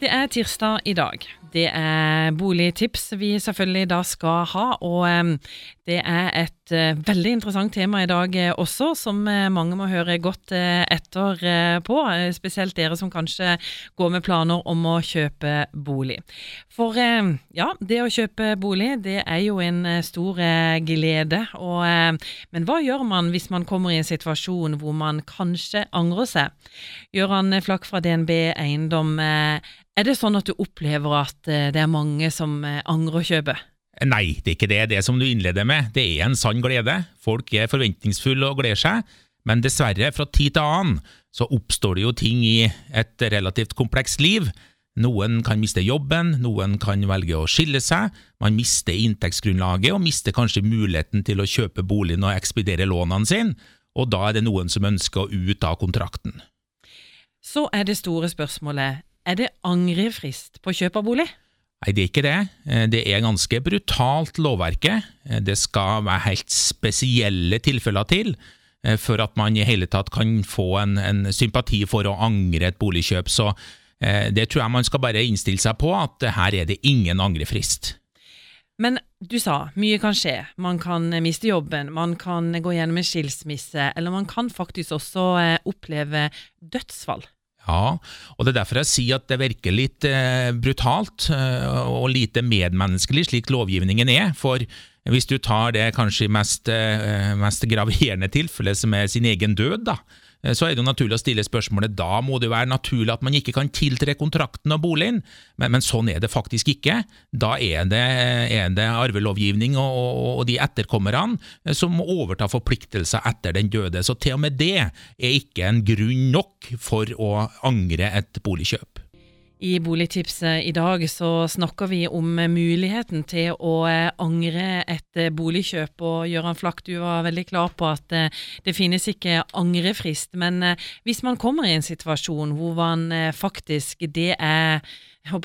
Det er tirsdag i dag. Det er boligtips vi selvfølgelig da skal ha. Og eh, det er et eh, veldig interessant tema i dag eh, også, som mange må høre godt etter på. Spesielt dere som kanskje går med planer om å kjøpe bolig. For ja, det å kjøpe bolig det er jo en stor glede. Og, men hva gjør man hvis man kommer i en situasjon hvor man kanskje angrer seg? Gøran Flakk fra DNB Eiendom er det sånn at du opplever at eh, det er mange som eh, angrer å kjøpe? Nei, det er ikke det. Det som du innleder med, det er en sann glede. Folk er forventningsfulle og gleder seg, men dessverre, fra tid til annen, så oppstår det jo ting i et relativt komplekst liv. Noen kan miste jobben, noen kan velge å skille seg, man mister inntektsgrunnlaget og mister kanskje muligheten til å kjøpe boligen og ekspedere lånene sine, og da er det noen som ønsker å ut av kontrakten. Så er det store spørsmålet, er det angrefrist på kjøp av bolig? Nei, det er ikke det. Eh, det er ganske brutalt lovverket. Eh, det skal være helt spesielle tilfeller til eh, for at man i hele tatt kan få en, en sympati for å angre et boligkjøp. Så det tror jeg man skal bare innstille seg på, at her er det ingen angrefrist. Men du sa mye kan skje. Man kan miste jobben, man kan gå gjennom en skilsmisse, eller man kan faktisk også oppleve dødsfall. Ja, og det er derfor jeg sier at det virker litt eh, brutalt eh, og lite medmenneskelig, slik lovgivningen er. For hvis du tar det kanskje mest, eh, mest graverende tilfellet, som er sin egen død, da, så er det jo naturlig å stille spørsmålet da må det jo være naturlig at man ikke kan tiltre kontrakten og boligen, men, men sånn er det faktisk ikke. Da er det, er det arvelovgivning og, og, og, de etterkommerne eh, som overta forpliktelser etter den døde. Så til og med det er ikke en grunn nok for å angre et boligkjøp. I Boligtipset i dag så snakker vi om muligheten til å eh, angre et eh, boligkjøp. Og Gøran Flakk, du var veldig klar på at eh, det finnes ikke angrefrist. Men hvis man kommer i en situasjon hvor man faktisk det er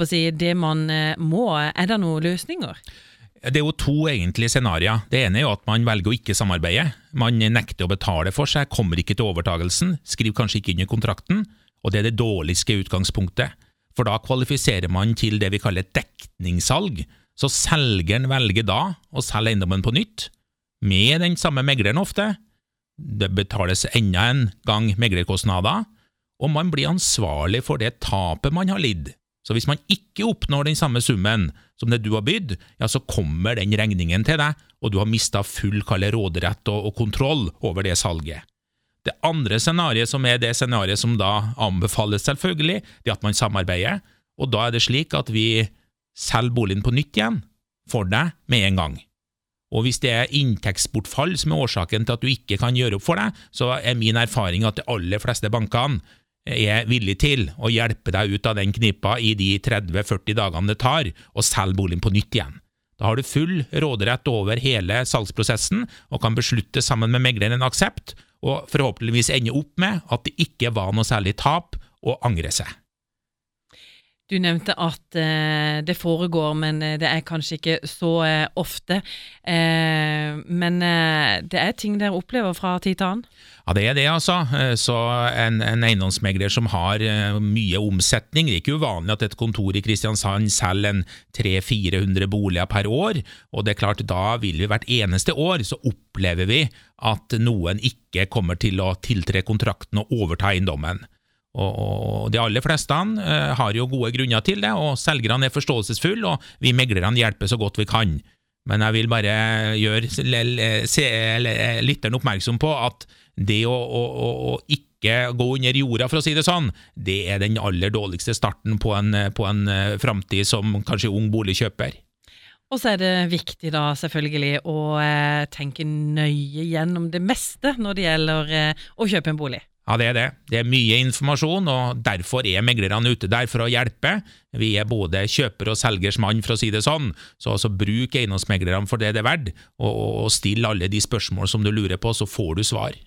si, det man må, er det noen løsninger? Det er jo to egentlige scenarioer. Det ene er jo at man velger å ikke samarbeide. Man nekter å betale for seg, kommer ikke til overtagelsen, skriver kanskje ikke inn i kontrakten, og det er det dårligste utgangspunktet for da kvalifiserer man til det vi kaller dekningssalg. Så selgeren velger da å selge eiendommen på nytt, med den samme megleren ofte. Det betales enda en gang meglerkostnader, og man blir ansvarlig for det tapet man har lidd. Så hvis man ikke oppnår den samme summen som det du har bydd, ja, så kommer den regningen til deg, og du har mista full råderett og, og kontroll over det salget. Det andre scenarioet, som er det scenarioet som da anbefales, selvfølgelig, det er at man samarbeider. Og da er det slik at vi selger boligen på nytt igjen for deg med en gang. Og hvis det er inntektsbortfall som er årsaken til at du ikke kan gjøre opp for deg, så er min erfaring at de aller fleste bankene er villige til å hjelpe deg ut av den knipa i de 30-40 dagene det tar å selge boligen på nytt igjen. Da har du full råderett over hele salgsprosessen og kan beslutte sammen med megleren en aksept, og forhåpentligvis ende opp med at det ikke var noe særlig tap å angre seg. Du nevnte at eh, det foregår, men eh, det er kanskje ikke så eh, ofte. Eh, men eh, det er ting dere opplever fra tid til annen? Ja, det er det, altså. Eh, så en, en eiendomsmegler som har mye omsetning Det er ikke uvanlig at et kontor i Kristiansand selger en 300-400 boliger per år. Og det er klart, da vil vi hvert eneste år så opplever vi at noen ikke kommer til å tiltre kontrakten og overta eiendommen. Og, De aller fleste uh, har jo gode grunner til det, og selgerne er forståelsesfulle, og vi meglerne hjelper så godt vi kan. Men jeg vil bare gjøre lytteren oppmerksom på at det å, å, å, ikke gå under jorda, for å si det sånn, det er den aller dårligste starten på en, på en eh, framtid som kanskje ung boligkjøper. Og så er det viktig da selvfølgelig å eh, tenke nøye gjennom det meste når det gjelder eh, å kjøpe en bolig. Ja, det er det. Det er mye informasjon, og derfor er meglerne ute der for å hjelpe. Vi er både kjøper og selgers mann, for å si det sånn, så altså bruk eiendomsmeglerne for det det er verdt, og, og still alle de spørsmål som du lurer på, så får du svar.